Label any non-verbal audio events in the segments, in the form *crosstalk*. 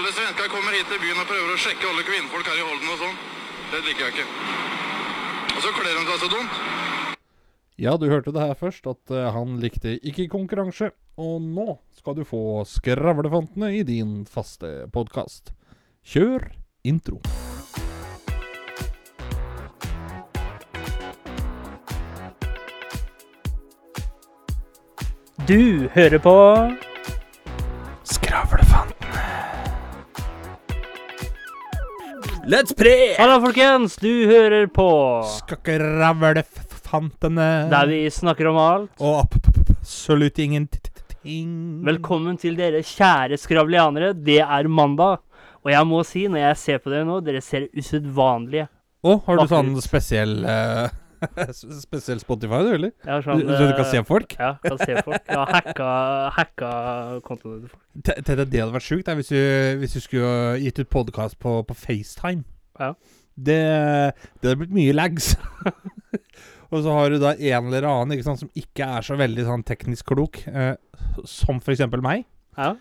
alle svensker kommer hit til byen og prøver å sjekke alle kvinnfolk her i Holden og sånn. Det liker jeg ikke. Og så kler de seg så dumt. Ja, du hørte det her først, at eh, han likte ikke konkurranse. Og nå skal du få Skravlefantene i din faste podkast. Kjør intro. Du hører på Let's pre! Hallo, folkens! Du hører på Skakkeravlefantene. der vi snakker om alt. Og absolutt ingenting. Velkommen til dere kjære skravlianere. Det er mandag. Og jeg må si, når jeg ser på dere nå, dere ser usedvanlige. Å, har du sånn spesiell eh, Spesiell Spotify, du, eller? Ja, sånn, så du kan eh, se folk? Ja, kan se folk. Ja, hacka, hacka kontoene til folk. Te- te- Det hadde vært sjukt hvis, hvis du skulle gitt ut podkast på, på FaceTime. Ja. Det, det hadde blitt mye lags. *laughs* Og så har du da en eller annen ikke sant, som ikke er så veldig sånn teknisk klok, eh, som eksempel meg. Ja.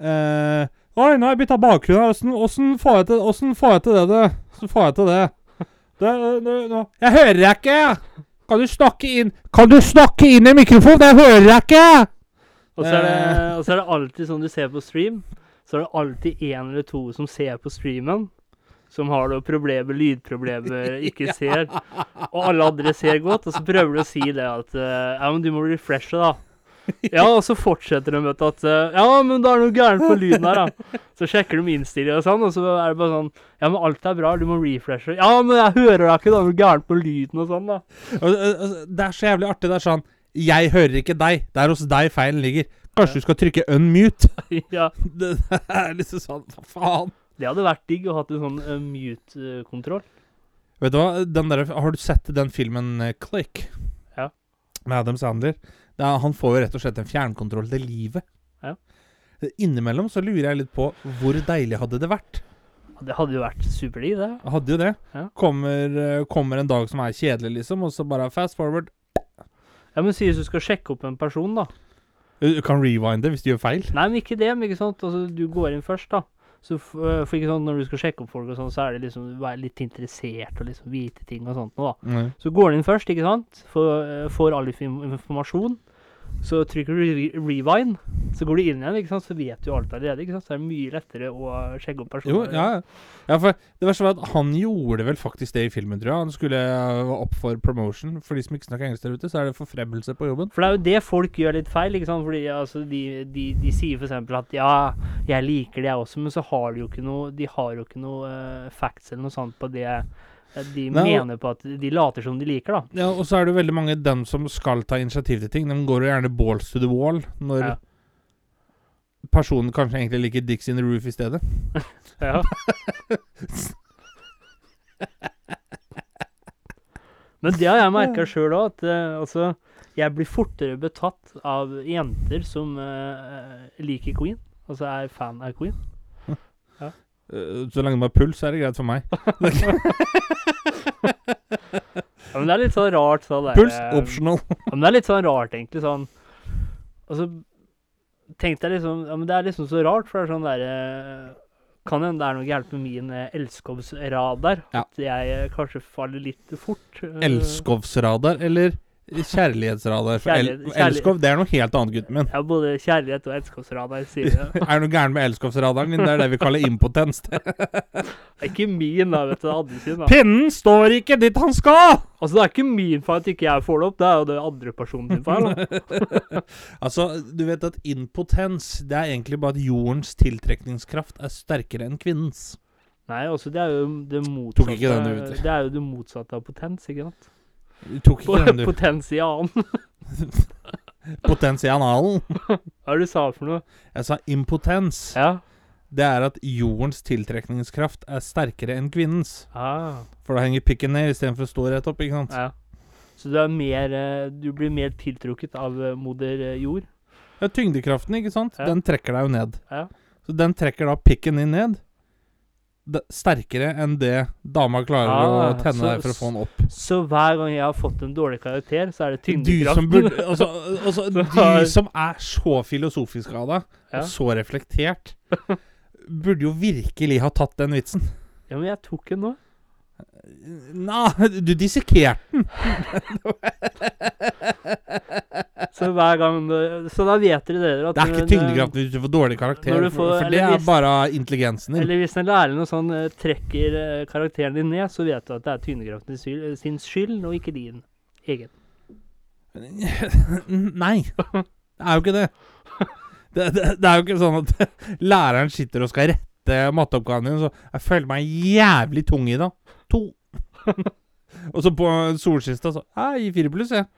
Eh, Oi, nå har jeg bytta bakgrunn her. Åssen- får jeg til det? Åssen får jeg til det? Det, det nå. Jeg hører deg ikke! Kan du snakke inn Kan du snakke inn i mikrofonen? Jeg hører deg ikke! Og så, er det, Eh. og så er det alltid sånn du ser på stream, så er det alltid en eller to som ser på streamen. Som har noe problemer, lydproblemer, *laughs* ikke ser. Og alle andre ser godt, og så prøver du å si det at eh, Ja, men du må refreshe, da. *laughs* Ja, og så fortsetter de med at eh, Ja, men det er noe gærent på lyden her, da. Så sjekker de innstillinga og sånn, og så er det bare sånn Ja, men alt er bra, du må refreshe. Ja, men jeg hører deg ikke, det er noe gærent på lyden og sånn, da. Det er så jævlig artig. Det er sånn Jeg hører ikke deg. Det er hos deg feilen ligger. Kanskje du skal trykke unmute? *laughs* ja. *laughs* Det er liksom sånn Hva faen? Det hadde vært digg å ha en sånn uh, mute-kontroll. Vet du hva? Den der, har du sett den filmen uh, Click? Ja. Med Adam Sandler. Er, han får jo rett og slett en fjernkontroll til livet. Ja. Innimellom så lurer jeg litt på hvor deilig hadde det vært. Det hadde jo vært superdigg, det. Hadde jo det. Ja. Kommer, eh, kommer en dag som er kjedelig, liksom, og så bare fast forward. Ja, men si hvis du skal sjekke opp en person, da. Du kan rewinde hvis du gjør feil. Nei, men ikke det, men ikke sant. Altså, du går inn først, da. Så øh, for ikke sant, når du skal sjekke opp folk og sånn, så er det liksom være litt interessert og liksom vite ting og sånt Nå, da. Mm. Så går du inn først, ikke sant. Får, øh, får all informasjon. Så trykker du re rewind, så går du inn igjen, ikke sant. Så vet du alt allerede, ikke sant. Så er det mye lettere å sjekke opp personer. Jo, ja. ja, for det verste var at han gjorde vel faktisk det i filmen, tror jeg. Han skulle eh, opp for promotion. For de som ikke snakker engelsk der ute, så er det forfremmelse på jobben. For det er jo det folk gjør litt feil. ikke sant? Fordi altså, de, de, de sier f.eks. at ja, jeg liker det jeg også, men så har de jo ikke noe De har jo ikke noe uh, facts eller noe sånt på det de Nei, mener på at de later som de liker, da. Ja, Og så er det veldig mange dem som skal ta initiativ til ting. De går jo gjerne balls to the wall når Ja. personen kanskje egentlig liker Dicks in the Roof i stedet. Ja. *laughs* Men det har jeg merka sjøl òg, at uh, altså Jeg blir fortere betatt av jenter som uh, liker Queen. Altså er fan av Queen. *laughs* Eh, Så lenge de har puls, så er det greit for meg. *laughs* Ja, men det er litt sånn rart sånn der, Puls eh, optional. *laughs* Ja, men det er litt sånn rart, egentlig. Sånn Altså, tenkte jeg liksom Ja, men det er liksom så rart, for det er sånn derre Kan hende det er noe gærent med min eh, elskovsradar. Ja. At jeg eh, kanskje faller litt fort. eh, Elskovsradar eller kjærlighetsradar? For el Kjærlighet- kjærlighet. elskov, det er noe helt annet, gutten min. Ja, både kjærlighet og elskovsradar, sier det. *laughs* Er det noe gærent med elskovsradaren din? Det er det vi kaller impotens. *laughs* Det er ikke min, da, vet du. Andre sin, da. Pinnen står ikke dit han skal! Altså, det er ikke min feil at ikke jeg får det opp, det er jo det andre personen sin feil. *laughs* Altså, du vet at impotens, det er egentlig bare at jordens tiltrekningskraft er sterkere enn kvinnens. Nei, altså, det er jo det motsatte. Det er jo det motsatte av potens, ikke sant? Du tok ikke den, du. Potensialen. *laughs* Potensialen. Hva er det du sa for noe? Jeg sa impotens. Ja. Det er at jordens tiltrekningskraft er sterkere enn kvinnens. Ah, For da henger pikken ned istedenfor å stå rett opp, ikke sant? ja. Så du er mer eh, Du blir mer tiltrukket av eh, moder eh, jord? Ja, tyngdekraften, ikke sant? Ja. Den trekker deg jo ned. Ja. Så den trekker da pikken din ned. Sterkere enn det dama klarer Ah, å tenne så- deg for å få den opp. Så hver gang jeg har fått en dårlig karakter, så er det Du tyngdekraften. Du, *laughs* altså, du som er så filosofisk av deg, Ja. og så reflektert *laughs* burde jo virkelig ha tatt den vitsen. Ja, men jeg tok den nå. Nei, du dissekerte den. *laughs* Så hver gang Så da vet dere dere at Det er ikke tyngdekraften hvis du får dårlig karakter, får- for det er hvis- bare intelligensen din. Eller hvis en lærer noe sånn eh, trekker eh, karakteren din ned, så vet du at det er tyngdekraften sin, skyld, og ikke din egen. *laughs* Nei. Det er jo ikke det. Det, det. det er jo ikke sånn at *laughs* læreren sitter og skal rette matteoppgaven din, så jeg føler meg jævlig tung i dag. To. *laughs* og så på solskista så Jeg gir fire pluss, jeg.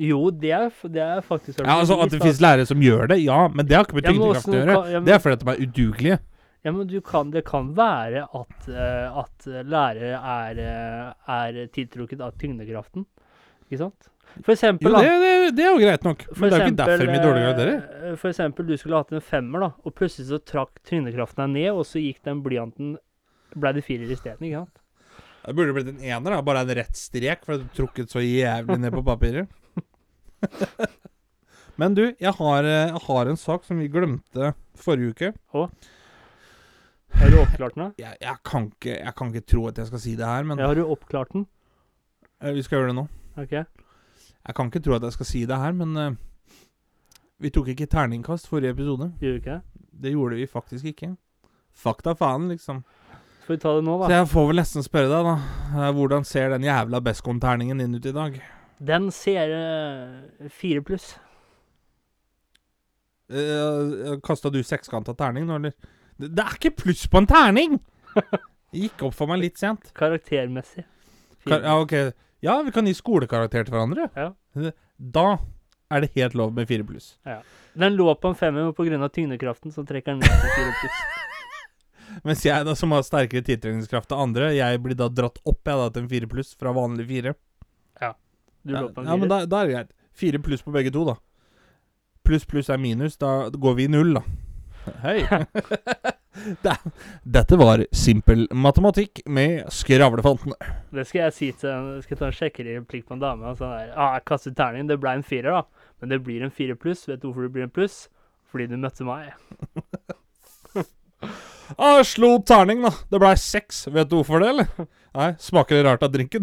Jo, det er, det er faktisk Ja, altså At det finnes lærere som gjør det, ja, men det har ikke med Ja, tyngdekraft å gjøre. kan- ja, men- Det er fordi at de er udugelige. Ja, men du kan, det kan være at, eh, at lærere er, eh, er tiltrukket av tyngdekraften. Ikke sant? For eksempel, Jo, det, det, det er jo greit nok, men det er jo ikke derfor vi er dårligere enn dere. For eksempel, du skulle hatt en femmer, da, og plutselig så trakk tyngdekraften deg ned, og så gikk den blyanten Ble det firer isteden, ikke sant? Det burde blitt en ener, da. Bare en rett strek, for du trukket så jævlig ned på papiret. *laughs* Men du, jeg har, eh, jeg har en sak som vi glemte forrige uke. Har du oppklart den? da? Jeg, jeg, kan ikke, jeg kan ikke tro at jeg skal si det her, men Ja, har du oppklart den? eh, vi skal gjøre det nå. Ok. Jeg kan ikke tro at jeg skal si det her, men uh, vi tok ikke terningkast forrige episode. Gjorde ikke det? Gjorde vi faktisk ikke. Fakta faen, liksom. Får vi ta det nå, Så jeg får vel nesten spørre deg, da. Hvordan ser den jævla Bescon-terningen din ut i dag? Den ser eh, fire pluss. Uh, Kasta du sekskanta terning nå, eller? Det, det er ikke pluss på en terning! Det *laughs* gikk opp for meg litt sent. Karaktermessig. Kar ja, ok. Ja, vi kan gi skolekarakter til hverandre. Ja. Da er det helt lov med fire pluss. Den lå på en femmer, men pga. tyngdekraften så trekker den ned til fire pluss. *laughs* Mens jeg, da, som har sterkere tiltrekningskraft enn andre, jeg blir da dratt opp jeg da til en fire pluss fra vanlig fire. Du Ja, lå på en ja, men firer. da, da er det greit. Fire pluss på begge to, da. Pluss pluss er minus. Da går vi i null, da. *laughs* Hei. *laughs* Da- dette var simpel matematikk med skravlefantene. Det skal jeg si til en, skal ta en sjekkereplikk på en dame. og Sånn der, ah, 'Jeg kastet terning, det ble en firer, da. Men det blir en fire pluss. Vet du hvorfor det blir en pluss? Fordi du møtte meg. *laughs* Ah, slo terning, da. Det blei seks. Vet du hvorfor det, eller? Nei, smaker det rart av drinken?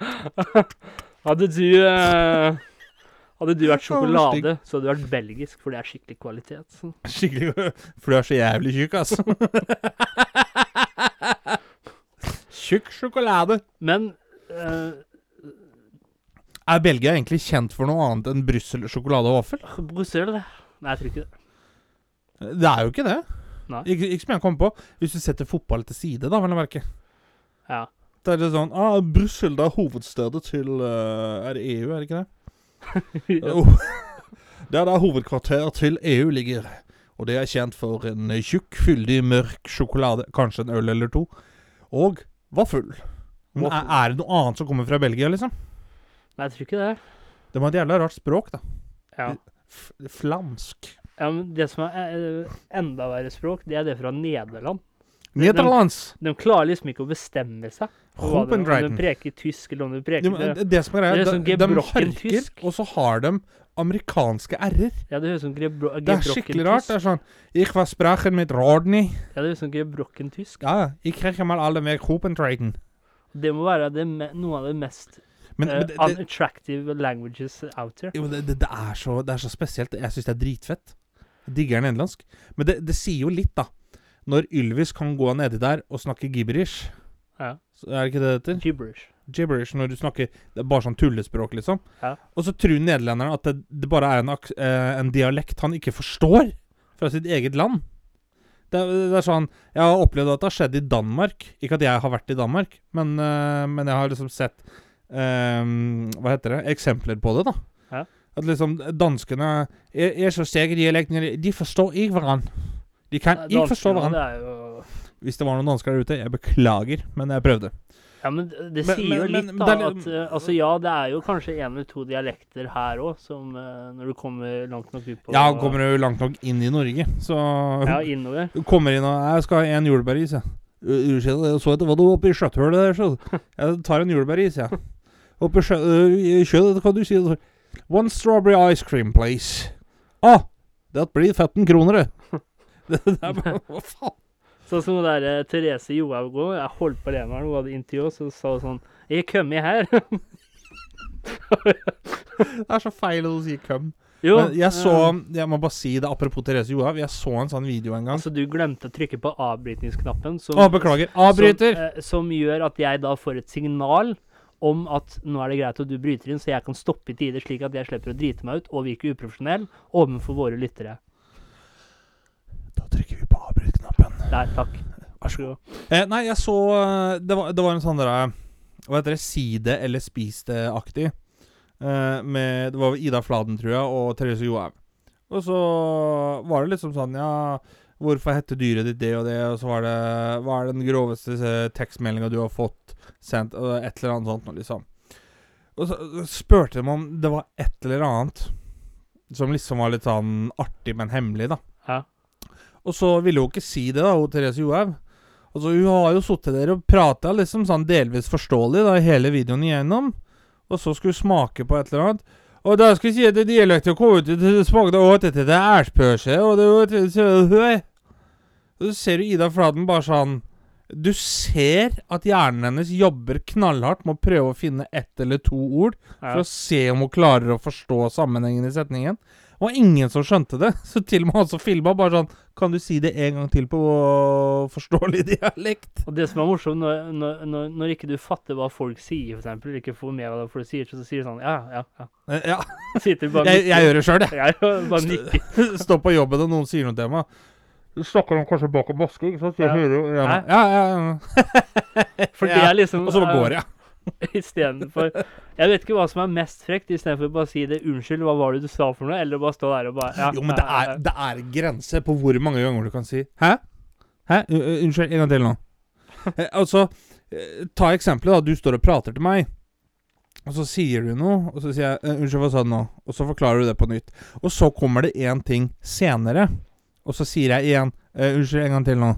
*laughs* Hadde du eh, Hadde du vært *laughs* sjokolade, så hadde du vært belgisk, for det er skikkelig kvalitet. Så. *laughs* Skikkelig For du er så jævlig tjukk, altså. Tjukk sjokolade. Men eh, Er Belgia egentlig kjent for noe annet enn Brussel sjokolade og vaffel? Brussel Nei, jeg tror ikke det. Det er jo ikke det. Nei. Ikke, ikke som jeg kom på. Hvis du setter fotball til side, da, vel å merke. Ja. Da er litt sånn ah, Brussel det er hovedstedet til uh, Er det EU, er det ikke det? *laughs* Oh. *laughs* Det er hovedkvarter til EU ligger. Og det er kjent for en tjukk, fyldig, mørk sjokolade. Kanskje en øl eller to. Og vaffel. Men er, er det noe annet som kommer fra Belgia, liksom? Nei, jeg tror ikke det. Det var et jævla rart språk, da. Ja. F flamsk. ja, men det som er enda verre språk, det er det fra Nederland. Nederlands. De klarer liksom ikke å bestemme seg. På Dryden. Om de preker tysk, eller om de preker det. som er greia, de, de harker, og så har de amerikanske r-er. Ja, det høres som tysk. Det er skikkelig rart. Det er sånn Ich war sprachen mit Rodney. Ja, det høres som gebrokken tysk. Ja. Ich kriege mal alle med Dryden. Det må være det noe av det mest Men, eh, men det, det, unattractive languages out there. jo, det, det, det, er så, det er så spesielt. Jeg syns det er dritfett. Jeg digger nederlandsk. Men det, det sier jo litt, da. Når Ylvis kan gå nedi der og snakke gibberish. Ja. Så er det ikke det det heter? Gibberish. Gibberish når du snakker Det er bare sånn tullespråk, liksom. Ja. Og så tror nederlenderne at det, det bare er en, aks- eh, en dialekt han ikke forstår fra sitt eget land. Det, er- det er sånn Jeg har opplevd at det har skjedd i Danmark. Ikke at jeg har vært i Danmark, men, eh, men jeg har liksom sett eh, Hva heter det? Eksempler på det, da. Ja. At liksom danskene er, er så sterke i dialekten. De forstår ikke hverandre. De kan ikke forstå Danskene, hverandre. Det er jo Hvis det var noen dansker der ute, jeg beklager, men jeg prøvde. Ja, men det sier Men- jo men- litt, men da. er at, eh, altså, ja, det er jo kanskje en eller to dialekter her òg, som eh, når du kommer langt nok ut på Ja, kommer du langt nok inn i Norge, så Ja, innover. Du *laughs* kommer inn og 'Jeg skal ha en jordbæris', jeg. Unnskyld, jeg så etter hva du var oppi skjøtthullet der, så jeg tar en jordbæris, jeg. Oppi skjø- øh, i kjøttet kan du si det. One strawberry ice cream, please. Ah, Det blir 15 kroner, det. *laughs* det, der, er hva faen? Sånn som der eh, Therese Johaug òg. Jeg holdt på det med henne, hun hadde intervju, så sa hun sånn 'Jeg er kommet her'. *laughs* Det er så feil å si køm. jo. Men jeg så eh, Jeg må bare si det, apropos Therese Johaug. Jeg så en sånn video en gang. Altså, du glemte å trykke på avbrytningsknappen. Som, Å, beklager. Avbryter! Som, eh, som gjør at jeg da får et signal om at nå er det greit at du bryter inn, så jeg kan stoppe i tide, slik at jeg slipper å drite meg ut og virke uprofesjonell overfor våre lyttere. Da trykker vi på Der, takk. Vær så god. Eh, nei, jeg så eh, Det var, det var en sånn derre Hva heter det? Si det eller spis det-aktig. Eh, med Det var Ida Fladen, tror jeg, og Therese Johaug. Og så var det liksom sånn Ja, hvorfor heter dyret ditt det og det? Og så var det Hva er den groveste eh, tekstmeldinga du har fått sendt? Et eller annet sånt noe, liksom. Og så spurte de om det var et eller annet som liksom var litt sånn artig, men hemmelig, da. Ja. Og så ville hun ikke si det, da, hun Therese Johaug. Altså, hun har jo sittet der og prata liksom sånn delvis forståelig da, hele videoen igjennom. Og så skulle hun smake på et eller annet. Og da skulle jeg si at dialekten kom ut til smakte åt etter det ærspørse, og det så høy. Og så ser du Ida Fladen bare sånn Du ser at hjernen hennes jobber knallhardt med å prøve å finne ett eller to ord for å se om hun klarer å forstå sammenhengen i setningen. Det var ingen som skjønte det. *laughs* Så til og med han som filma, bare sånn Kan du si det en gang til på *laughs* forståelig dialekt? Og det som er morsomt, når, når, når, når ikke du fatter hva folk sier, eksempel, eller ikke får med hva folk sier, så sier du sånn Ja, ja, ja. Eh, Ja, *laughs* bare jeg, jeg gjør det sjøl, jeg. Jeg. Står på jobben, og noen sier noe til meg. Du snakker om kanskje bak en maske, ikke sant? Så jeg Ja. hører jo ja, ja, ja, ja. For det er liksom Og så går jeg. *laughs* Istedenfor Jeg vet ikke hva som er mest frekt, istedenfor å bare si det 'unnskyld, hva var det du sa for noe?' Eller bare stå der og bare ja, Jo, men det er, det er grenser på hvor mange ganger du kan si Hæ? Hæ? Unnskyld, en gang til nå. *laughs* Eh, altså, eh, ta eksempelet, da. Du står og prater til meg. Og så sier du noe, og så sier jeg eh, 'Unnskyld, hva sa du nå?' Og så forklarer du det på nytt. Og så kommer det én ting senere, og så sier jeg igjen 'Unnskyld, en gang til nå'.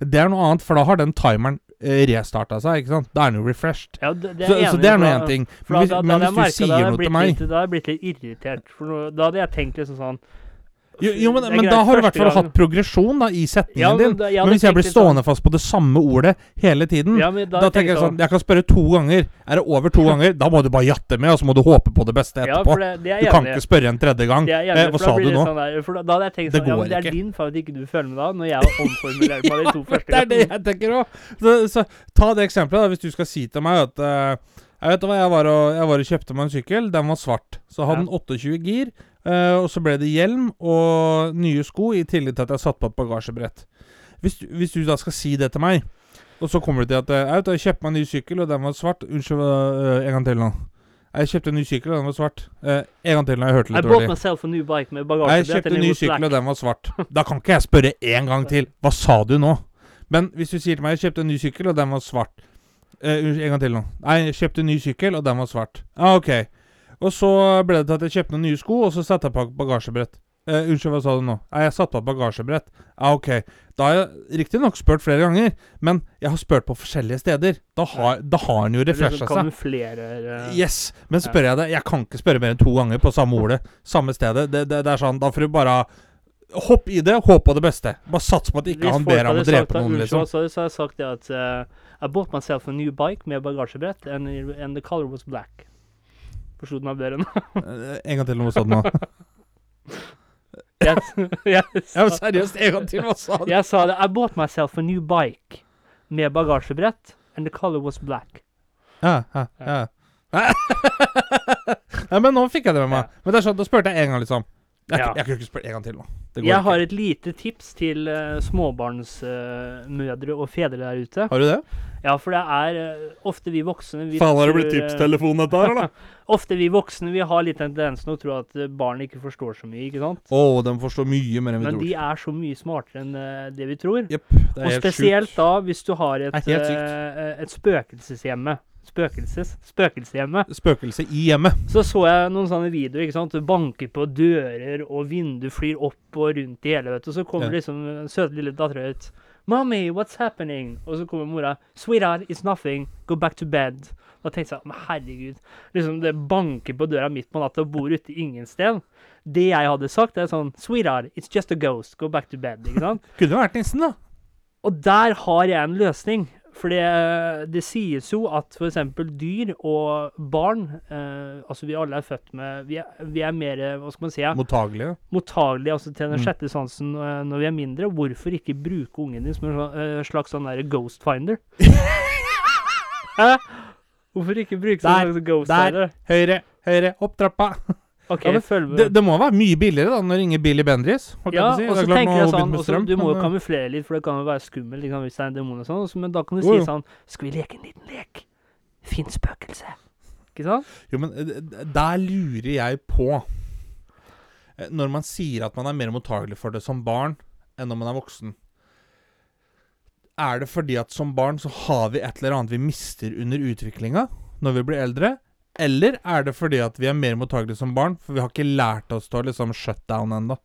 Det er noe annet, for da har den timeren restarta seg, ikke sant? Da er den jo refreshed. Ja, det, det Så, er så det er nå én ting. Men da, hvis, da, da, men hvis du sier noe til meg litt, Da hadde jeg blitt litt irritert. For da hadde jeg tenkt liksom sånn Jo, jo men, men da har du i hvert fall hatt progresjon da i setningen Ja, men din. Ja, Men hvis jeg blir sånn- stående fast på det samme ordet hele tiden, Ja, da, da, tenker jeg sånn Jeg kan spørre to ganger. Er det over to ganger, da må du bare jatte med, og så må du håpe på det beste etterpå. det, det du kan ikke spørre en tredje gang. Det Eh, hva sa du nå? Sånn der, da, da hadde jeg tenkt Det sånn går men det er din feil at ikke du føler med da, når jeg omformulerer meg *laughs* de to første Det er det jeg tenker òg. Så, så ta det eksempelet, da. Hvis du skal si til meg at uh, Jeg vet hva, jeg var, og, jeg var og kjøpte meg en sykkel. Den var svart. Så hadde den 28 gir. Eh, og så ble det hjelm og nye sko, i tillegg til at jeg satte på et bagasjebrett. Hvis, du- hvis du da skal si det til meg, og så kommer du til at eh, Jeg jeg kjøpte meg en ny sykkel, og den var svart. Unnskyld, eh, en gang til nå. Jeg kjøpte en ny sykkel, og den var svart. Uh, en gang til nå, jeg hørte litt dårlig. selv a ny bike med Jeg kjøpte en ny sykkel, og den var svart. Da kan ikke jeg spørre en gang til. Hva sa du nå? Men hvis du sier til meg jeg kjøpte en ny sykkel, og den var svart Unnskyld, en gang til nå. Nei, jeg kjøpte en ny sykkel, og den var svart. Ah, ok. Og så ble det til at jeg kjøpte noen nye sko, og så satte jeg på et bagasjebrett. Eh, unnskyld, hva sa du nå? Nei, jeg satte på et bagasjebrett. Ah, ok. Da har jeg riktignok spurt flere ganger, men jeg har spurt på forskjellige steder. Da har, da har han jo er refresha liksom seg. kamuflerer eh, Yes, men spør jeg deg Jeg kan ikke spørre mer enn to ganger på samme ordet. Samme stedet. Det, det, det er sånn, Da får du bare Hopp i det, håp på det beste. Bare sats på at ikke Hvis han ber om å drepe noen, liksom. Så, så hadde jeg sagt det at uh, I bought myself a new bike med bagasjebrett, and, and the color was black. Forsto slutten av nå? Eh, En gang til, hva sa du nå? *laughs* Jeg, jeg, *laughs* Ja, men sa, seriøst, en gang til, hva sa du? jeg sa det. I bought myself a new bike med bagasjebrett, and the color was black. Ja, ja, ja. ja *laughs* men nå fikk jeg det med meg. Men det er sånn, da spurte jeg en gang, liksom. Jeg, Ja. jeg ikke spørre en gang til nå. Jeg har et lite tips til uh, småbarnsmødre og fedre der ute. Har du det? Ja, for det er uh, ofte vi voksne vi Faen, har det blitt eh, tipstelefon, dette her, eller? *laughs* Ofte vi voksne vi har litt tendensen å tro at barn ikke forstår så mye, ikke sant? Å, de forstår mye mer enn vi Men tror. de er så mye smartere enn det vi tror. Yep, Det er Og helt spesielt sykt. da hvis du har et, et spøkelseshjemme. Spøkelses, spøkelseshjemmet. Spøkelse i hjemmet. Så så jeg noen sånne videoer. ikke sant? Banker på dører, og vinduer flyr opp og rundt i hele, vet du. Så kommer Ja. liksom søte lille dattera ut. 'Mommy, what's happening?' Og så kommer mora 'Sweetheart, it's nothing. Go back to bed'. Da tenkte jeg men herregud. Liksom Det banker på døra midt på natta og bor ute ingen sted. Det jeg hadde sagt, er sånn 'Sweetheart, it's just a ghost. Go back to bed'. Ikke sant? *laughs* Kunne vært nissen, da. Og der har jeg en løsning. For det, det sies jo at f.eks. dyr og barn eh, Altså, vi alle er født med Vi er, vi er mer Hva skal man si? Mottagelige. mottagelige altså, til den Mm. sjette sansen eh, når vi er mindre. Hvorfor ikke bruke ungen din som en eh, slags sånn der ghost finder? *laughs* Hæ? Hvorfor ikke bruke Der, sånn slags ghost der. finder? Høyre, høyre, opp trappa. *laughs* OK, Ja, med. Det, det må være mye billigere da, når det ringer Billy Bendriss. ja, si. og så tenker jeg sånn strøm, Du må jo eh, kamuflere litt, for det kan jo være skummelt liksom, hvis det er en demon og sånn. Men da kan du oh, si jo. sånn Skal vi leke en liten lek? Finn spøkelse. Ikke sant? Jo, men eh, der lurer jeg på eh, Når man sier at man er mer mottagelig for det som barn enn når man er voksen Er det fordi at som barn så har vi et eller annet vi mister under utviklinga når vi blir eldre? Eller er det fordi at vi er mer mottagelige som barn, for vi har ikke lært oss til å liksom shut down ennå?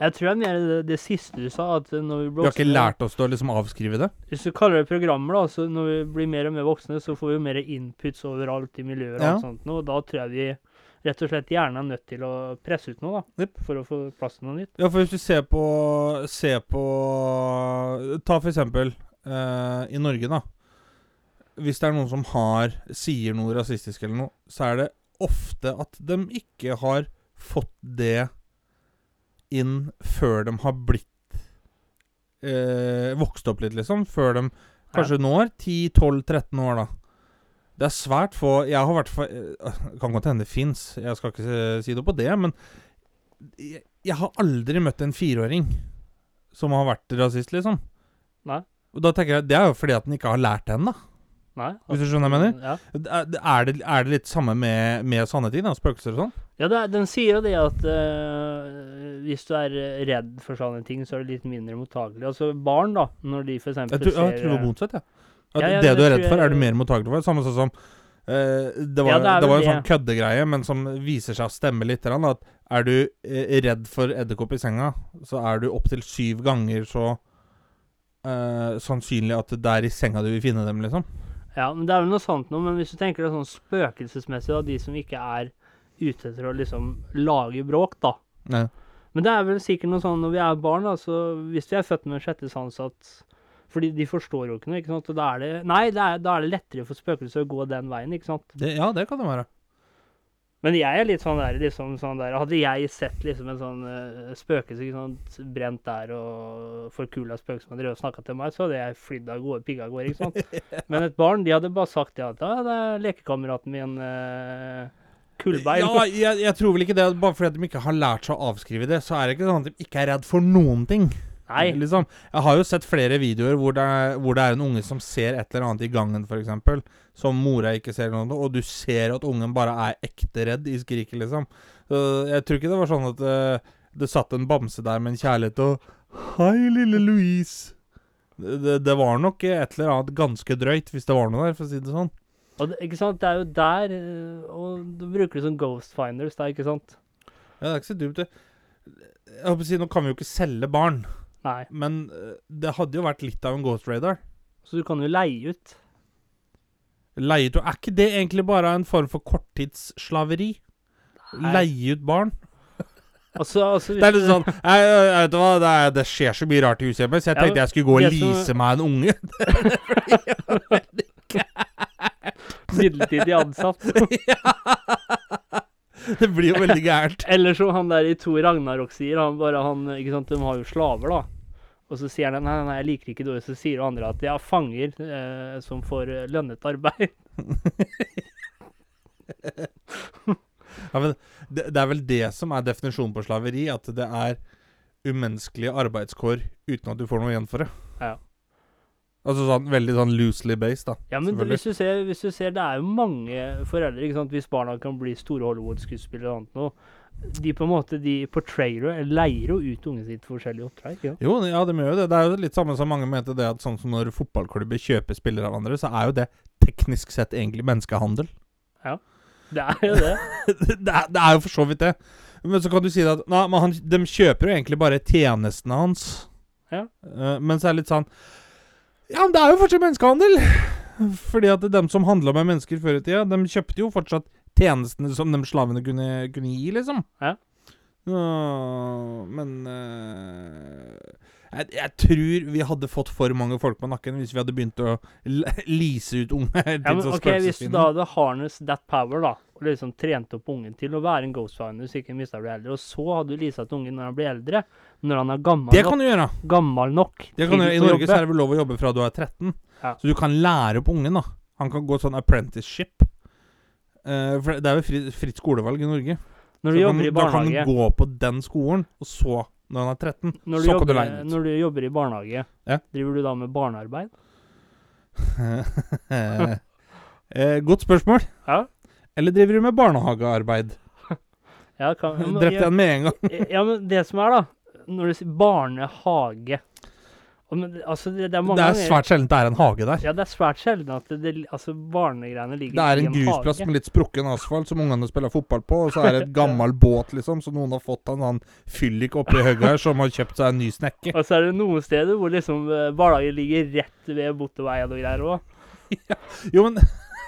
Jeg tror det er mer det, det siste du sa, at når vi Vi har ikke lært oss til å liksom avskrive det? Hvis du kaller det programmer, da, så når vi blir mer og mer voksne, så får vi jo mer inputs overalt i miljøer og Ja. alt sånt og da tror jeg vi rett og slett gjerne er nødt til å presse ut noe, da, Yep. for å få plass til noe nytt. Ja, for hvis du ser på Ser på Ta for eksempel eh, i Norge, da. Hvis det er noen som har sier noe rasistisk eller noe, så er det ofte at de ikke har fått det inn før de har blitt eh, Vokst opp litt, liksom. Før de kanskje når 10-12-13 år, da. Det er svært få Jeg har vært for eh, Kan godt hende det fins, jeg skal ikke si noe på det, men jeg, jeg har aldri møtt en fireåring som har vært rasist, liksom. Nei. Og da tenker jeg Det er jo fordi at den ikke har lært det ennå. Nei. Hvis du skjønner hva jeg mener? Ja, Er det, er det, litt samme med, med sanne ting? da, Spøkelser og sånn? ja det er, den sier jo det at uh, hvis du er eh, redd for sånne ting, så er du litt mindre mottagelig. Altså barn, da, når de f.eks. ser Jeg tror, det var motsatt, jeg. At Ja, ja, det det du er redd for, er du mer mottagelig for. Samme sånn som uh, Det var, Ja, det det var en sånn det. køddegreie, men som viser seg å stemme litt. At er du eh, redd for edderkopp i senga, så er du opptil syv ganger så uh, sannsynlig at det er i senga du vil finne dem, liksom. Ja, men det er vel noe sånt noe, men hvis du tenker det sånn spøkelsesmessig, da, de som ikke er ute etter å liksom lage bråk, da. Nei. Men det er vel sikkert noe sånn når vi er barn, da, så hvis vi er født med en sjette sans at Fordi de forstår jo ikke noe, ikke sant. Og da er det Nei, det er, da er det lettere for spøkelser å gå den veien, ikke sant. Det, ja, det kan det være. Men jeg er litt sånn der, liksom sånn der Hadde jeg sett liksom en sånn uh, spøkelse ikke sant, brent der og forkula spøkelse som hadde drevet og snakka til meg, så hadde jeg flydd av gårde, pigga av gårde, ikke sant. *laughs* Men et barn, de hadde bare sagt det at ja, det er lekekameraten min uh, Kullbein. Ja, jeg, jeg tror vel ikke det. Bare fordi de ikke har lært seg å avskrive det, så er det ikke sånn at de ikke er redd for noen ting. Nei. Liksom. Jeg har jo sett flere videoer hvor det, er, hvor det er en unge som ser et eller annet i gangen, f.eks., som mora ikke ser noe, og du ser at ungen bare er ekte redd i skriket, liksom. Så jeg tror ikke det var sånn at det, det satt en bamse der med en kjærlighet og Hei, lille Louise. Det, det, var nok et eller annet ganske drøyt, hvis det var noe der, for å si det sånn. Og det, ikke sant, det er jo der eh, Og du bruker det som Ghost Finders, der, ikke sant? Ja, det er ikke så dumt, det. Jeg håper å si, Nå kan vi jo ikke selge barn, Nei. men eh, det hadde jo vært litt av en ghost radar. Så du kan jo leie ut. Leie ut Er ikke det egentlig bare en form for korttidsslaveri? Nei. Leie ut barn? Altså, altså Det er litt sånn jeg, jeg, vet hva, det, er, det skjer så mye rart i huset hjemme, så jeg Ja, tenkte jeg skulle gå og som- lease meg en unge. *laughs* *laughs* midlertidig ansatt. *laughs* *laughs* Det blir jo veldig gærent. *laughs* Eller som han der i Tor Ragnarok sier, han bare han Ikke sant, de har jo slaver, da. Og så sier han nei, nei, jeg liker ikke dårlig. Så sier han andre at ja, fanger eh, som får lønnet arbeid. *laughs* Ja, men det, det er vel det som er definisjonen på slaveri, at det er umenneskelige arbeidskår uten at du får noe igjen for det. Ja. Altså sånn veldig sånn loosely based, da. Ja, men hvis, du ser, hvis du ser, det er jo mange foreldre, ikke sant, hvis barna kan bli store Hollywood-skuespillere og annet noe, de på en måte, de portrayer og leier jo ut ungen sitt forskjellige oppdrag. Ja. Jo, ja, de gjør jo det. Det er jo litt samme som mange mente det at sånn som når fotballklubber kjøper spillere av andre, så er jo det teknisk sett egentlig menneskehandel. Ja, Det er jo det. *laughs* det, er, det er jo for så vidt det. Men så kan du si at Nei, han, de kjøper jo egentlig bare tjenestene hans. Ja. Eh, men så er det litt sånn Ja, men det er jo fortsatt menneskehandel! Fordi at dem som handla med mennesker før i tida, de kjøpte jo fortsatt tjenestene som de slavene kunne, kunne gi, liksom. Ja. Nå, men eh, jeg, jeg tror vi hadde fått for mange folk på nakken hvis vi hadde begynt å lease ut unge *laughs* Ja, men ok, Hvis du da hadde harness that power, da, og liksom trente opp ungen til å være en ghostfinder så ikke mista bli eldre, og så hadde du leasa til ungen når han blir eldre, når han er gammel, Det nok, kan du gjøre. gammel nok Det kan du gjøre. I Norge så er det vel lov å jobbe fra du er 13. Ja. Så du kan lære opp ungen, da. Han kan gå sånn apprenticeship. Uh, for det er jo fritt, fritt skolevalg i Norge. Når du Så jobber i barnehage da kan du gå på den skolen, og så, når han er 13, så jobber, kan du leie den ut. når du jobber i barnehage, Ja. driver du da med barnearbeid? *laughs* eh, godt spørsmål. Ja. Eller driver du med barnehagearbeid? *laughs* Ja, kan, men, Drepte ja, jeg den med en gang. *laughs* ja, men det som er, da Når du sier barnehage men, altså, det, det er Det er svært sjelden det er en hage der. Ja, det er svært sjelden at det, altså, barnegreiene ligger Det er i en grusplass hage. med litt sprukken asfalt som ungene spiller fotball på, og så er det et *laughs* gammel båt, liksom, så noen har fått en sånn fyllik oppi høgga her som har kjøpt seg en ny snekke. Og så er det noen steder hvor liksom eh, barnehagen ligger rett ved motorveien og greier òg. Jo, men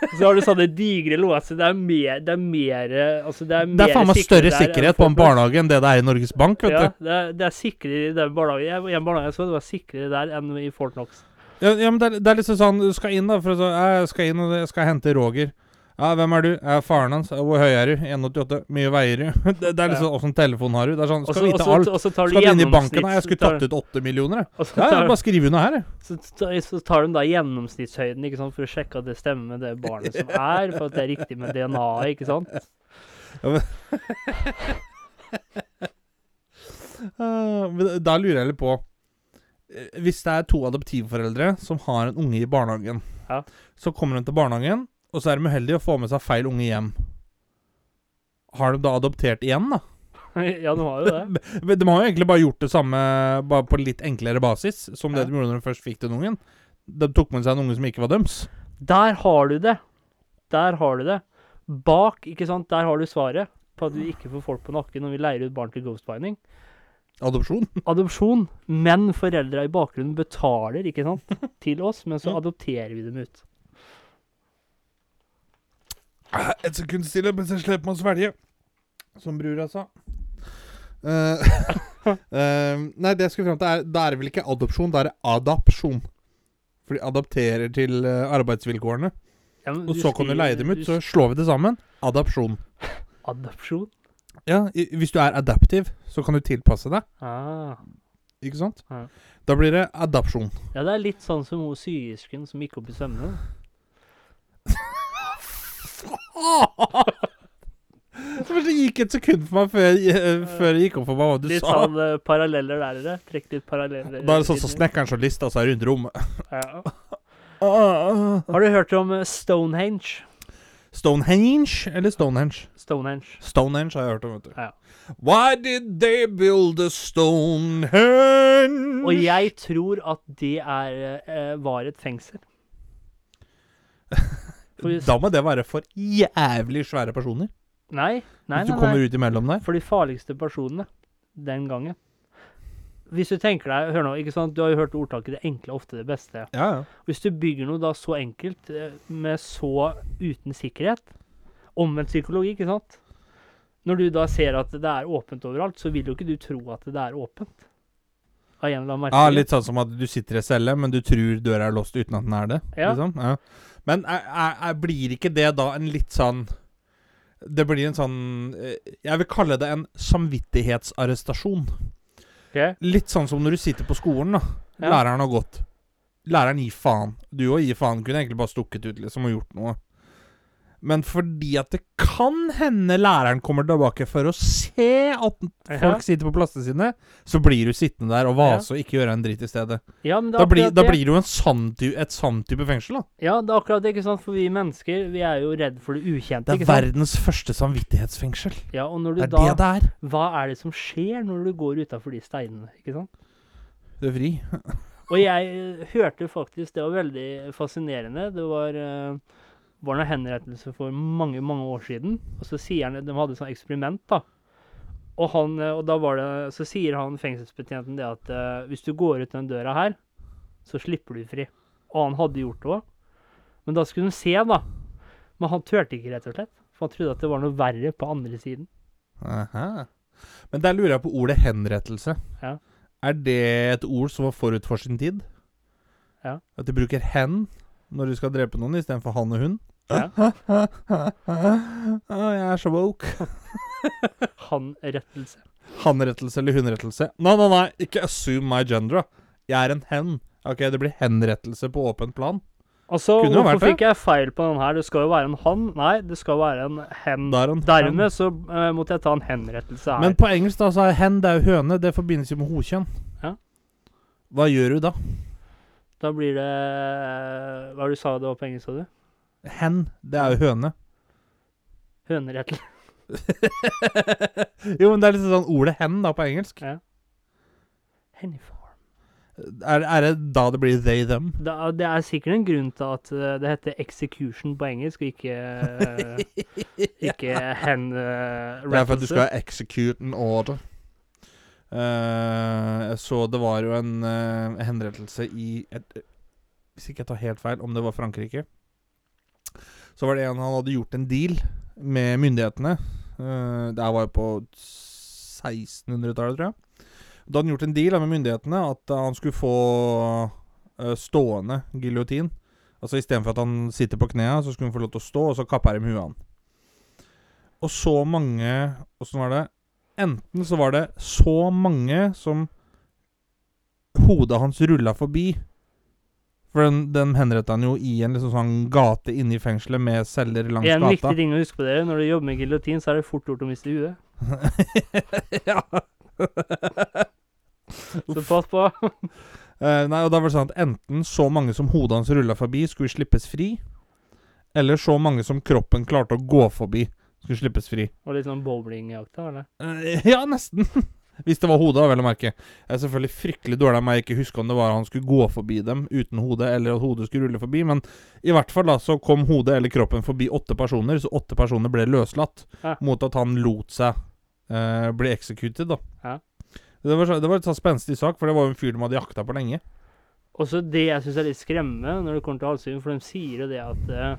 *laughs* Så har du sånne digre låser. Det er mer Det er mer Altså, det er mer det er faen meg større der sikkerhet på en barnehage enn det det er i Norges Bank, vet Ja, du. det er, det er sikrere i den barnehagen. Jeg, en barnehage jeg så det var sikrere der enn i Fort Knox. Ja, ja men det er, det er liksom sånn Du skal inn, da, for så Jeg skal inn og jeg skal hente Roger. Ja, hvem er du? Jeg er faren hans. Hvor høy er du? 1,88. Mye veier du? *laughs* Det, det er liksom Åssen telefon har du? Det er sånn Skal også, vite alt. og så tar du Skal du inn i banken? Nei, jeg skulle tatt ut 8 millioner, jeg. Og Ja, ja, bare skriv under her, jeg. så, tar- tar de da gjennomsnittshøyden ikke sant, for å sjekke at det stemmer med det barnet som er, for at det er riktig med DNA-et, ikke sant? *laughs* Men da lurer jeg litt på eh, Hvis det er to adoptivforeldre som har en unge i barnehagen, Ja. så kommer de til barnehagen, og så er de uheldige å få med seg feil unge hjem. Har de da adoptert igjen, da? *laughs* ja, de har jo det. *laughs* De har jo egentlig bare gjort det samme, bare på litt enklere basis, som det de gjorde når de først fikk den ungen. De tok med seg en unge som ikke var døms. Der har du det. Der har du det. Bak, ikke sant, der har du svaret på at du ikke får folk på nakken når vi leier ut barn til ghostbinding. Adopsjon. *laughs* Adopsjon, men foreldra i bakgrunnen betaler, ikke sant, til oss, men så Mm. adopterer vi dem ut. *clears throat* Et sekund stille mens jeg slipper meg å svelge. Som brura sa. Uh, uh, *laughs* nei, det jeg skulle fram til, er Da er det vel ikke adopsjon, da er det adapsjon. For de adapterer til eh, arbeidsvilkårene. Ja, men Og så kan du leie dem ut, du så slår vi det sammen. Adapsjon. *laughs* Adapsjon? Ja, i, hvis du er adaptiv, så kan du tilpasse deg. Ah. Ikke sant? Ja. Da blir det adapsjon. Ja, det er litt sånn som hun syersken som gikk opp i *laughs* sømmene. Det gikk et sekund for meg før, jeg- før det gikk opp for meg hva du Litt sa. sånn uh, paralleller der, dere. Trekk litt paralleller. Da er det sånn som snekkeren som lista seg rundt rommet. Ja. *laughs* Har du hørt om eh, Stonehenge? Stonehenge eller Stonehenge? Stonehenge. Stonehenge har jeg hørt om, vet du. Ja. Why did they build a Stonehenge? Og jeg tror at det er, eh, var et fengsel. *laughs* For, Da må det være for jævlig svære personer. nei, nei, Hvis du nei, kommer nei. ut imellom der. For de farligste personene den gangen. Hvis du tenker deg, hør nå, ikke sant, Du har jo hørt ordtaket 'det enkle er ofte det beste'. Ja, ja. Hvis du bygger noe da så enkelt, eh, med så uten sikkerhet Omvendt psykologi, ikke sant? Når du da ser at det er åpent overalt, så vil jo ikke du tro at det er åpent. Av en eller annen ja, litt sånn som at du sitter i celle, men du tror døra er låst uten at den er det. Ja. Liksom. ja. Men er, er, er, blir ikke det da en litt sånn Det blir en sånn eh, Jeg vil kalle det en samvittighetsarrestasjon. Okay. Litt sånn som når du sitter på skolen, da. Ja. Læreren har gått. Læreren gir faen. Du òg gir faen. Kunne egentlig bare stukket ut liksom og gjort noe. Men fordi at det kan hende læreren kommer tilbake for å se at folk sitter på plassene sine, så blir du sittende der og vase og ikke gjøre en dritt i stedet. Ja, Da er blir, da blir det jo en sann et sann type fengsel, da. Ja, det er akkurat det, ikke sant? For vi mennesker, vi er jo redd for det ukjente, Det er verdens første samvittighetsfengsel. Ja, og når du Det er da det det er. Hva er det som skjer når du går utafor de steinene, ikke sant? Du er fri. Og jeg eh, hørte faktisk, det var veldig fascinerende, det var, eh, var noen henrettelse for mange, mange år siden, og så sier han, de hadde sånn eksperiment da, Og, han, eh, og da var det, så sier han fengselsbetjenten det at uh, hvis du går ut den døra her, så slipper du fri. Og han hadde gjort det òg. Men da skulle hun se, da. Men han turte ikke, rett og slett. For han trodde at det var noe verre på andre siden. Aha. Men der lurer jeg på ordet henrettelse. Ja. Er det et ord som var forut for sin tid? Ja. At de bruker hen når de skal drepe noen istedenfor han og hun? Jeg er så woke. *laughs* Han-rettelse. Hanrettelse eller hunrettelse? Nei, nei, nei, ikke assume my gender. da. Jeg er en hen. Ok, det blir henrettelse på åpent plan. Altså, Kunne jo vært hvorfor det. fikk jeg feil på den her? Det skal jo være en han. Nei, det skal være en hen. Der er han hen. Dermed så eh, måtte jeg ta en henrettelse her. Men på engelsk da, så er hen det er jo høne. Det forbindes jo med hokjønn. Ja. Hva gjør du da? Da blir det Hva var det du sa det var på engelsk, sa du? Hen, det er jo høne. Hønerettel *laughs* jo, men det er litt sånn ordet hen da på engelsk. Ja. Henniform. Er, er det da det blir they, them? Er- det er sikkert en grunn til at eh, det heter execution på engelsk, og ikke, *laughs* ikke ja. hen uh, Det er for at du skal execute an order. Uh, jeg så det var jo en uh, henrettelse i et, Hvis ikke jeg tar helt feil, om det var Frankrike. Så var det en han hadde gjort en deal med myndighetene. Uh, det her var jo på 1600-tallet, tror jeg. Da hadde han gjort en deal med myndighetene at han skulle få uh, stående giljotin. Altså Istedenfor at han sitter på knærne, så skulle han få lov til å stå, og så kapper de huet. Og så mange Åssen var det? Enten så var det så mange som hodet hans rulla forbi. For den, den henretta han jo i en liksom sånn gate inne i fengselet med celler langs En gata. viktig ting å huske på dere, når du jobber med giljotin, så er det fort gjort å miste huet. *laughs* ja. Så pass på. uh, *laughs* nei, og da var det sånn at enten så mange som hodet hans rulla forbi, skulle slippes fri. Eller så mange som kroppen klarte å gå forbi, skulle slippes fri. Og litt sånn bowlingjakta, eller? Uh, ja, nesten. *laughs* Hvis det var hodet, vel å merke. Jeg er selvfølgelig fryktelig dårlig av meg ikke huske om det var han skulle gå forbi dem uten hodet, eller at hodet skulle rulle forbi, men i hvert fall da så kom hodet eller kroppen forbi åtte personer, så åtte personer ble løslatt Ja. mot at han lot seg eh, bli executed, da. Ja. Det var, det var sånn spenstig sak, for det var jo en fyr de hadde jakta på lenge. Og så det jeg syns er litt skremmende når det kommer til halshuging, for de sier jo det at eh,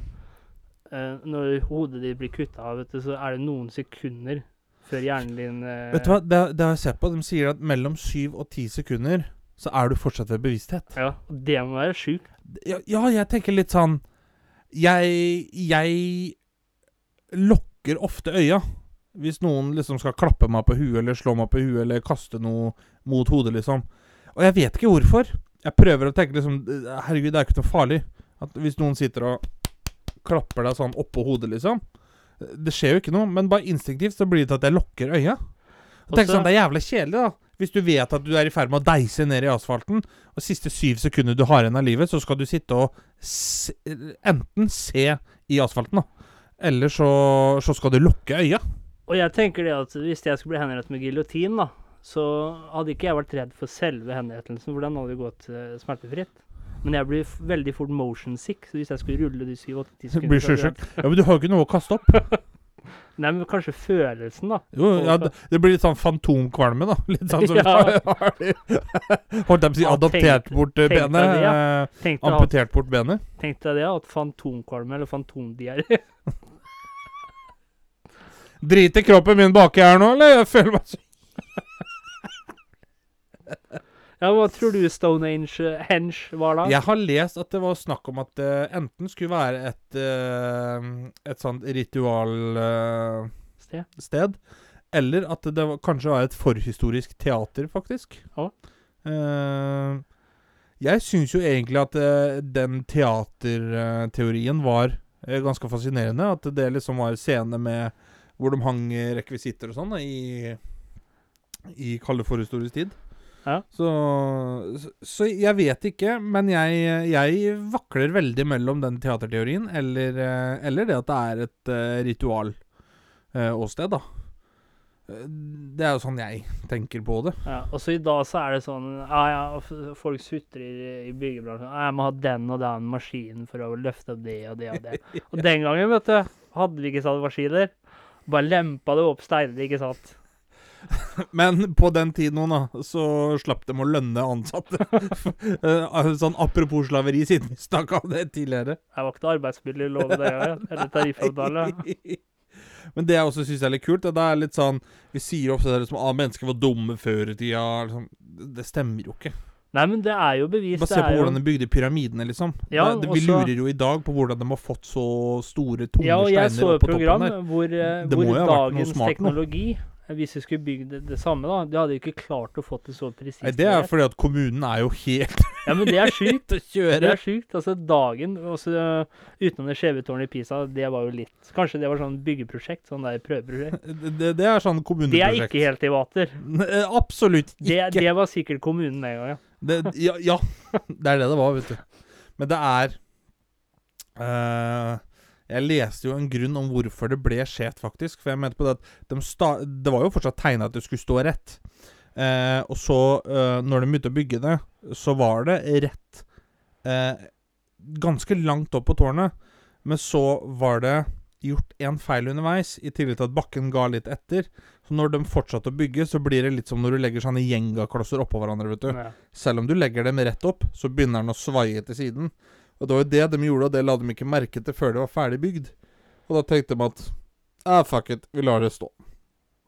eh, når hodet ditt blir kutta av, vet du, så er det noen sekunder før hjernen din eh, Vet du hva, det, det har jeg sett på. De sier at mellom syv og ti sekunder så er du fortsatt ved bevissthet. Ja, det må være sjukt. Ja, ja, jeg tenker litt sånn Jeg Jeg lukker ofte øya. Hvis noen liksom skal klappe meg på huet, eller slå meg på huet, eller kaste noe mot hodet, liksom. Og jeg vet ikke hvorfor. Jeg prøver å tenke liksom Herregud, det er ikke noe farlig. At hvis noen sitter og klapper deg sånn oppå hodet, liksom. Det skjer jo ikke noe, men bare instinktivt så blir det til at jeg lukker øya. Og tenker sånn, Det er jævlig kjedelig, da. Hvis du vet at du er i ferd med å deise ned i asfalten, og siste syv sekunder du har igjen av livet, så skal du sitte og se, enten se i asfalten, da. Eller så, så skal du lukke øya. Og jeg tenker det at hvis jeg skulle bli henrettet med giljotin, da, så hadde ikke jeg vært redd for selve henrettelsen, for den hadde det gått eh, smertefritt. Men jeg blir veldig fort motion sick, så hvis jeg skulle rulle de 7-8-10 *laughs* Du blir sjøsjuk. Ja, men du har jo ikke noe å kaste opp. *laughs* Nei, men kanskje følelsen, da. Jo, ja, det, det blir litt sånn fantomkvalme, da. *laughs* Litt sånn som. Holdt jeg på å si adoptert bort tenkte, tenk deg benet. ja. eh, Tenk at, amputert bort benet. tenk deg det, at fantomkvalme eller fantomdiaré Driter kroppen min baki her nå, eller? Jeg føler meg så Ja, hva tror du Stonehenge uh, Henge var da? Jeg har lest at det var snakk om at det enten skulle være et eh, Et sånt ritualsted, Sted? sted, eller at det var, kanskje var et forhistorisk teater, faktisk. Ja. Eh, jeg syns jo egentlig at eh, den teaterteorien var eh, ganske fascinerende. At det liksom var scene med hvor de hang rekvisitter og sånn i, i kalde forhistorisk tid. Ja. Så, så, jeg vet ikke, men jeg, jeg vakler veldig mellom den teaterteorien eller, eh, eller det at det er et uh, ritual eh, da. Eh, Det er jo sånn jeg tenker på det. Ja, og så i dag så er det sånn Ja, ja, folk sutrer i, byggebransjen. «Ja, Jeg må ha den og den maskinen for å løfte opp det og det og det. *laughs* Og den gangen, vet du, hadde vi ikke sånne maskiner. Bare lempa det opp steiner, ikke sant. *laughs* Men på den tiden nå, da, så slapp de å lønne ansatte. *laughs* Eh, sånn apropos slaveri, siden vi snakka om det tidligere. Jeg var ikke noe arbeidsmiljølov, det. Eller tariffavtale. *laughs* Men det jeg også syns er litt kult, det er litt sånn Vi sier ofte det som ah, mennesker var dumme før i tida. Liksom. Det stemmer jo ikke. Nei, men det er jo bevis. Bare se på hvordan de bygde pyramidene, liksom. Ja, det, vi også- lurer jo i dag på hvordan de har fått så store, tunge Ja, og jeg så steiner et på program toppen der. hvor, eh, Det hvor dagens teknologi nå. Hvis vi skulle bygd det, det samme, da De hadde jo ikke klart å få det så presist. Det er fordi at kommunen er jo helt Ja, men det er *laughs* sjukt. Det er sjukt. Altså, dagen også, Utenom det skjeve tårnet i Pisa, det var jo litt Kanskje det var sånn byggeprosjekt? Sånn der prøveprosjekt? *laughs* Det, det er sånn kommuneprosjekt. Det er ikke helt i vater. Absolutt ikke. det var sikkert kommunen den gangen, ja. Det, ja, ja, det er det det var, vet du. Men det er eh, Jeg leste jo en grunn om hvorfor det ble skjevt, faktisk. For jeg mente på det at de Det var jo fortsatt tegna at det skulle stå rett. Eh, og så, eh, når de begynte å bygge det, så var det rett eh, ganske langt opp på tårnet. Men så var det gjort en feil underveis, i tillegg til at bakken ga litt etter. Så når de fortsatte å bygge, så blir det litt som når du legger sånne gjengaklosser oppå hverandre, vet du. ja. Selv om du legger dem rett opp, så begynner den å svaie til siden. Og det var jo det de gjorde, og det la de ikke merke til før det var ferdig bygd. Og da tenkte de at ah, fuck it, vi lar det stå.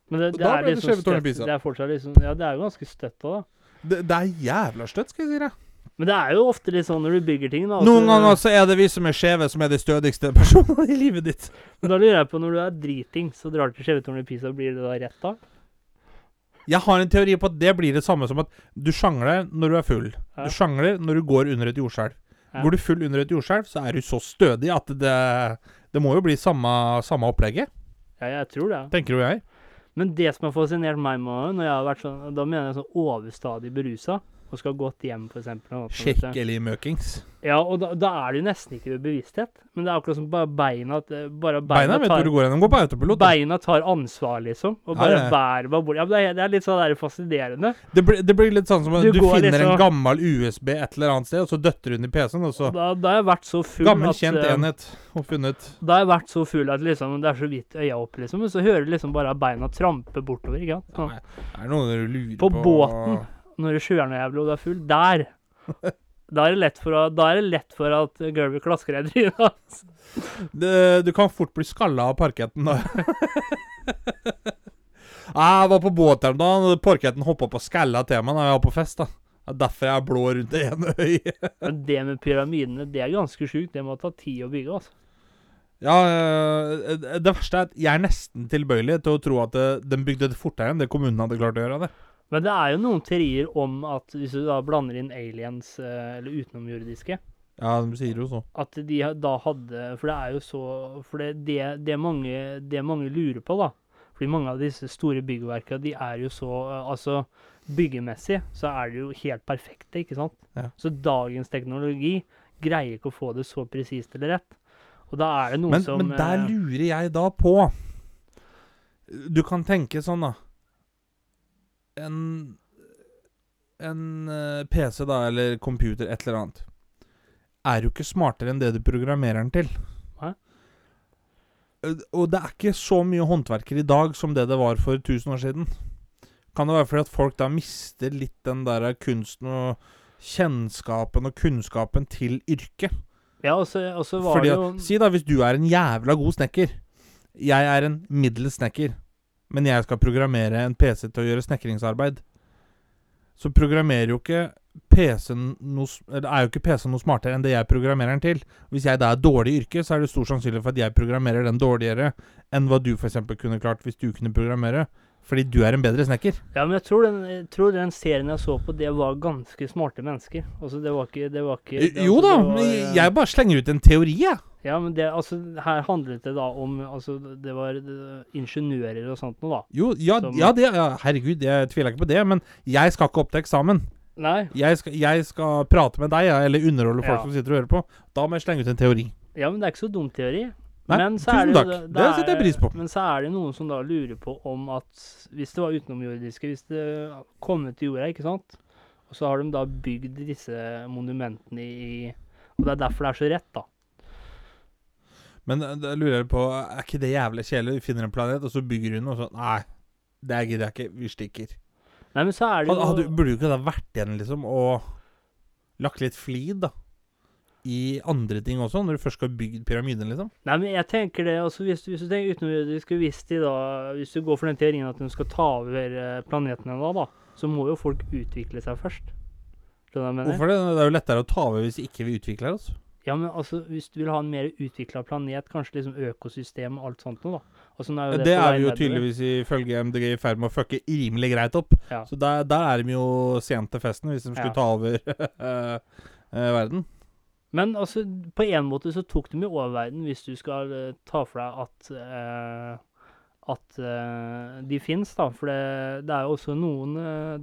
Men det, det er det liksom tårnet i støtt. Det er fortsatt liksom Ja, det er jo ganske støtt òg, da. Det, det er jævla støtt, skal jeg si deg. Men det er jo ofte litt sånn når du bygger ting, da. Noen ganger så er det vi som er skjeve, som er de stødigste *laughs* personene i livet ditt. Men da lurer jeg på, når du er driting, så drar du til skjevetårnet i Pisa, blir det da rett da? Jeg har en teori på at det blir det samme som at du sjangler når du er full. Ja. Du sjangler når du går under et jordskjelv. Ja. Går du full under et jordskjelv, så er du så stødig at det Det må jo bli samme, samme opplegget, Ja, jeg tror det. tenker jo jeg. Men det som har fascinert meg med når jeg har vært sånn, da mener jeg sånn overstadig berusa, og skal gått hjem, du. Skikkelig møkings. Ja, og da, da er det jo nesten ikke bevissthet. Men det er akkurat som bare beina eh, bare Beina beina, vet hvor du går hen. Går på autopilot. beina tar ansvar, liksom. Og bare ja. bærer meg bort. Ja, det, er, det er litt sånn der fascinerende. Det, blir, det blir litt sånn som Du du, finner finner en liksom- gammel USB et eller annet sted, og så døtter du den i PC-en, og så Da, da har jeg vært så full Gammel, at kjent eh, enhet og funnet. Da har jeg vært så full at liksom, det er så vidt øya opp, liksom. Men så hører du liksom bare beina trampe bortover. ikke sant? Sånn. Nei, Er det noe du lurer På på? båten. Når sjueren er jævlig er full, der Da er det lett for, å, er det lett for at gulvet klasker deg i trynet. Du kan fort bli skalla av parketten, da. jeg var på båt her om dagen, og parketten hoppa på skalla til meg da jeg var på fest. da. Er derfor jeg er blå rundt det ene øyet. Men det med pyramidene, det er ganske sjukt. Det må ta tid å bygge, altså. Ja, øh, det verste er at jeg er nesten tilbøyelig til å tro at Den de bygde det fortere enn det kommunen hadde klart å gjøre det. Men det er jo noen teorier om at hvis du da blander inn aliens, eh, eller utenomjordiske, Ja, de sier jo så. at de da hadde For det er jo så For det, det, det, mange, det mange lurer på, da Fordi mange av disse store byggverka, de er jo så eh, Altså byggemessig så er de jo helt perfekte, ikke sant? Ja. Så dagens teknologi greier ikke å få det så presist eller rett. Og da er det noe Men, som men der eh, lurer jeg da på Du kan tenke sånn, da. En En eh, PC, da, eller computer, et eller annet, er jo ikke smartere enn det du programmerer den til. Hæ? Eh, Og det er ikke så mye håndverkere i dag som det det var for 1000 år siden. Kan det være fordi at folk da mister litt den der kunsten og kjennskapen og kunnskapen til yrket? Ja, og så, var Fordi det jo Si da, hvis du er en jævla god snekker Jeg er en middels snekker Men jeg skal programmere en PC til å gjøre snekringsarbeid. Så programmerer jo ikke PC-en noe, er jo ikke PC noe smartere enn det jeg programmerer den til. Hvis jeg da er dårlig i yrke Så er det stor sannsynlig for at jeg programmerer den dårligere Enn hva du eksempel kunne klart Hvis du kunne programmere Fordi du er en bedre snekker Ja, men jeg tror, den, jeg tror den serien jeg så på, det var ganske smarte mennesker. Altså, det var ikke, det var ikke det, Jo altså, da, var, men eh, jeg bare slenger ut en teori jeg Ja, men det, altså, her handlet det da om Altså, det var ingeniører og sånt noe, da. Jo, ja, Som- ja, det, ja herregud, jeg tviler ikke på det Men jeg skal ikke opp til eksamen Nei. jeg skal, jeg skal prate med deg, eller underholde folk Ja. som sitter og hører på. Da må jeg slenge ut en teori. Ja, men det er ikke så dum teori. Nei, men så tusen takk. det, takk. Det setter jeg pris på. Men så er det noen som da lurer på om at hvis det var utenomjordiske, hvis det kom ut til jorda, ikke sant, og så har de da bygd disse monumentene i Og det er derfor det er så rett, da. Men eh, da lurer jeg på, er ikke det jævlig kjedelig? Du finner en planet, og så bygger du den, og så Nei. det gidder jeg ikke. Vi stikker. Nei, men så er det jo hadde, burde du ikke da vært igjen, liksom, og lagt litt flid, da? I andre ting også, når du først skal bygge pyramiden, liksom? Nei, men jeg tenker det, altså hvis, hvis du tenker utenomjordiske Hvis de da Hvis du går for den teorien at de skal ta over eh, planetene da, da, så må jo folk utvikle seg først. Skjønner du hva jeg mener? Hvorfor det? Det er jo lettere å ta over hvis ikke vi utvikler oss. Ja, men altså, hvis du vil ha en mer utvikla planet, kanskje liksom økosystem og alt sånt noe, da. Altså, er jo Det, det er vi jo nedover. tydeligvis ifølge MDG i ferd med å fucke rimelig greit opp. Ja. Så der, der er de jo sent til festen, hvis de skulle Ja. ta over *laughs* eh, verden. Men altså, på en måte så tok de jo over verden hvis du skal uh, ta for deg at uh, at uh, de fins, da. For det, det er jo også noen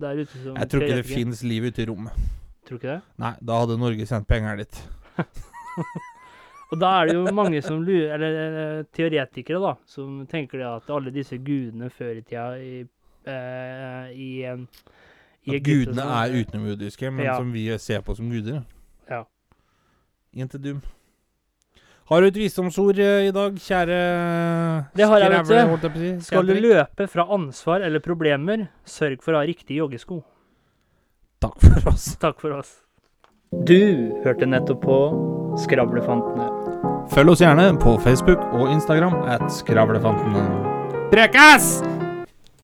der ute som Jeg tror ikke det fins liv ute i rommet. Tror ikke det? Nei, da hadde Norge sendt penger dit. *laughs* Og da er det jo mange som lurer, eller teoretikere, da, som tenker det at alle disse gudene før i tida i, i, i At Egypt gudene sånn, er utenomjordiske, men Ja. som vi ser på som guder. Ja. Inte dum. Har du et visdomsord eh, i dag, kjære Det har jeg, vet du. holdt jeg på å si? Skal du løpe fra ansvar eller problemer, sørg for å ha riktige joggesko. Takk for oss. Takk for oss. Du hørte nettopp på Skravlefantene. Følg oss gjerne på Facebook og Instagram at Skravlefantene. Prekas!